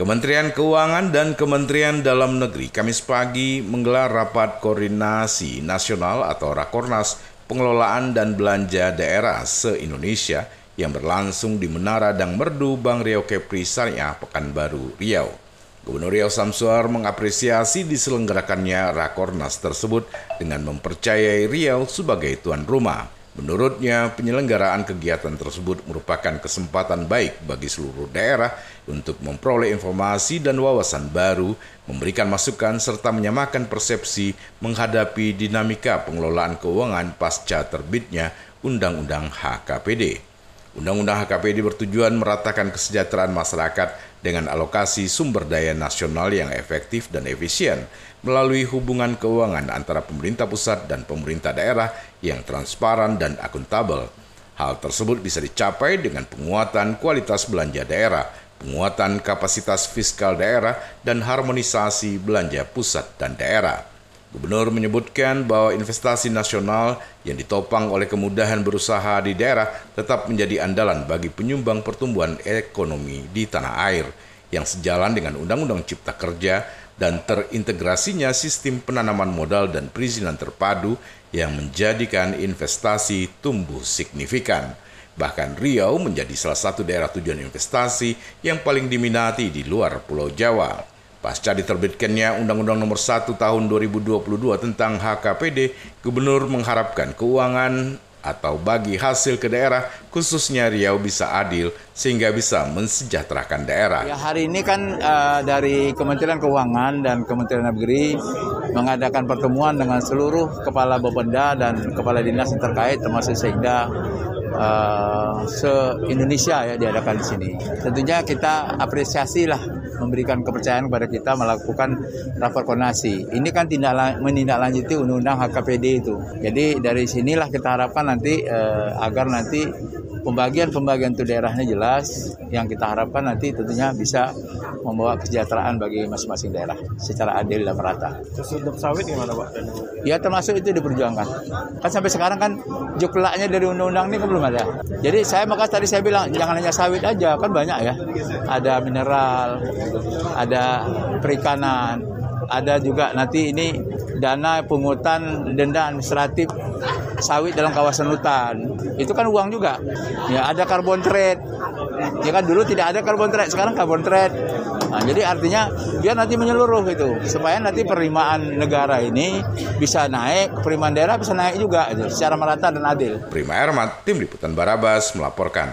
Kementerian Keuangan dan Kementerian Dalam Negeri Kamis pagi menggelar rapat koordinasi nasional atau Rakornas pengelolaan dan belanja daerah se-Indonesia yang berlangsung di Menara Dang Merdu Bang Riau Kepri Syariah Pekanbaru Riau. Gubernur Riau Samsuar mengapresiasi diselenggarakannya Rakornas tersebut dengan mempercayai Riau sebagai tuan rumah. Menurutnya, penyelenggaraan kegiatan tersebut merupakan kesempatan baik bagi seluruh daerah untuk memperoleh informasi dan wawasan baru, memberikan masukan serta menyamakan persepsi menghadapi dinamika pengelolaan keuangan pasca terbitnya Undang-Undang HKPD. Undang-Undang HKPD bertujuan meratakan kesejahteraan masyarakat dengan alokasi sumber daya nasional yang efektif dan efisien melalui hubungan keuangan antara pemerintah pusat dan pemerintah daerah yang transparan dan akuntabel. Hal tersebut bisa dicapai dengan penguatan kualitas belanja daerah, penguatan kapasitas fiskal daerah, dan harmonisasi belanja pusat dan daerah. Gubernur menyebutkan bahwa investasi nasional yang ditopang oleh kemudahan berusaha di daerah tetap menjadi andalan bagi penyumbang pertumbuhan ekonomi di tanah air yang sejalan dengan Undang-Undang Cipta Kerja dan terintegrasinya sistem penanaman modal dan perizinan terpadu yang menjadikan investasi tumbuh signifikan. Bahkan Riau menjadi salah satu daerah tujuan investasi yang paling diminati di luar Pulau Jawa. Pasca diterbitkannya Undang-Undang Nomor 1 Tahun 2022 tentang HKPD, Gubernur mengharapkan keuangan atau bagi hasil ke daerah, khususnya Riau bisa adil sehingga bisa mensejahterakan daerah. Ya, hari ini kan uh, dari Kementerian Keuangan dan Kementerian Negeri mengadakan pertemuan dengan seluruh kepala Bapenda dan kepala dinas yang terkait termasuk Sekda uh, se-Indonesia ya diadakan di sini. Tentunya kita apresiasi lah memberikan kepercayaan kepada kita melakukan rapat koordinasi. Ini kan tindak menindaklanjuti undang-undang HKPD itu. Jadi dari sinilah kita harapkan nanti uh, agar nanti pembagian-pembagian itu daerahnya jelas. Yang kita harapkan nanti tentunya bisa membawa kesejahteraan bagi masing-masing daerah secara adil dan merata. Untuk sawit gimana Pak? Ya termasuk itu diperjuangkan. Kan sampai sekarang kan juklaknya dari undang-undang ini kan belum ada. Jadi saya maka tadi saya bilang jangan hanya sawit aja kan banyak ya. Ada mineral, ada perikanan, ada juga nanti ini dana pungutan denda administratif sawit dalam kawasan hutan. Itu kan uang juga. Ya ada carbon trade. Ya kan dulu tidak ada carbon trade, sekarang carbon trade. Nah, jadi artinya biar nanti menyeluruh gitu, supaya nanti penerimaan negara ini bisa naik, penerimaan daerah bisa naik juga gitu, secara merata dan adil. Prima Ermat, Tim Liputan Barabas melaporkan.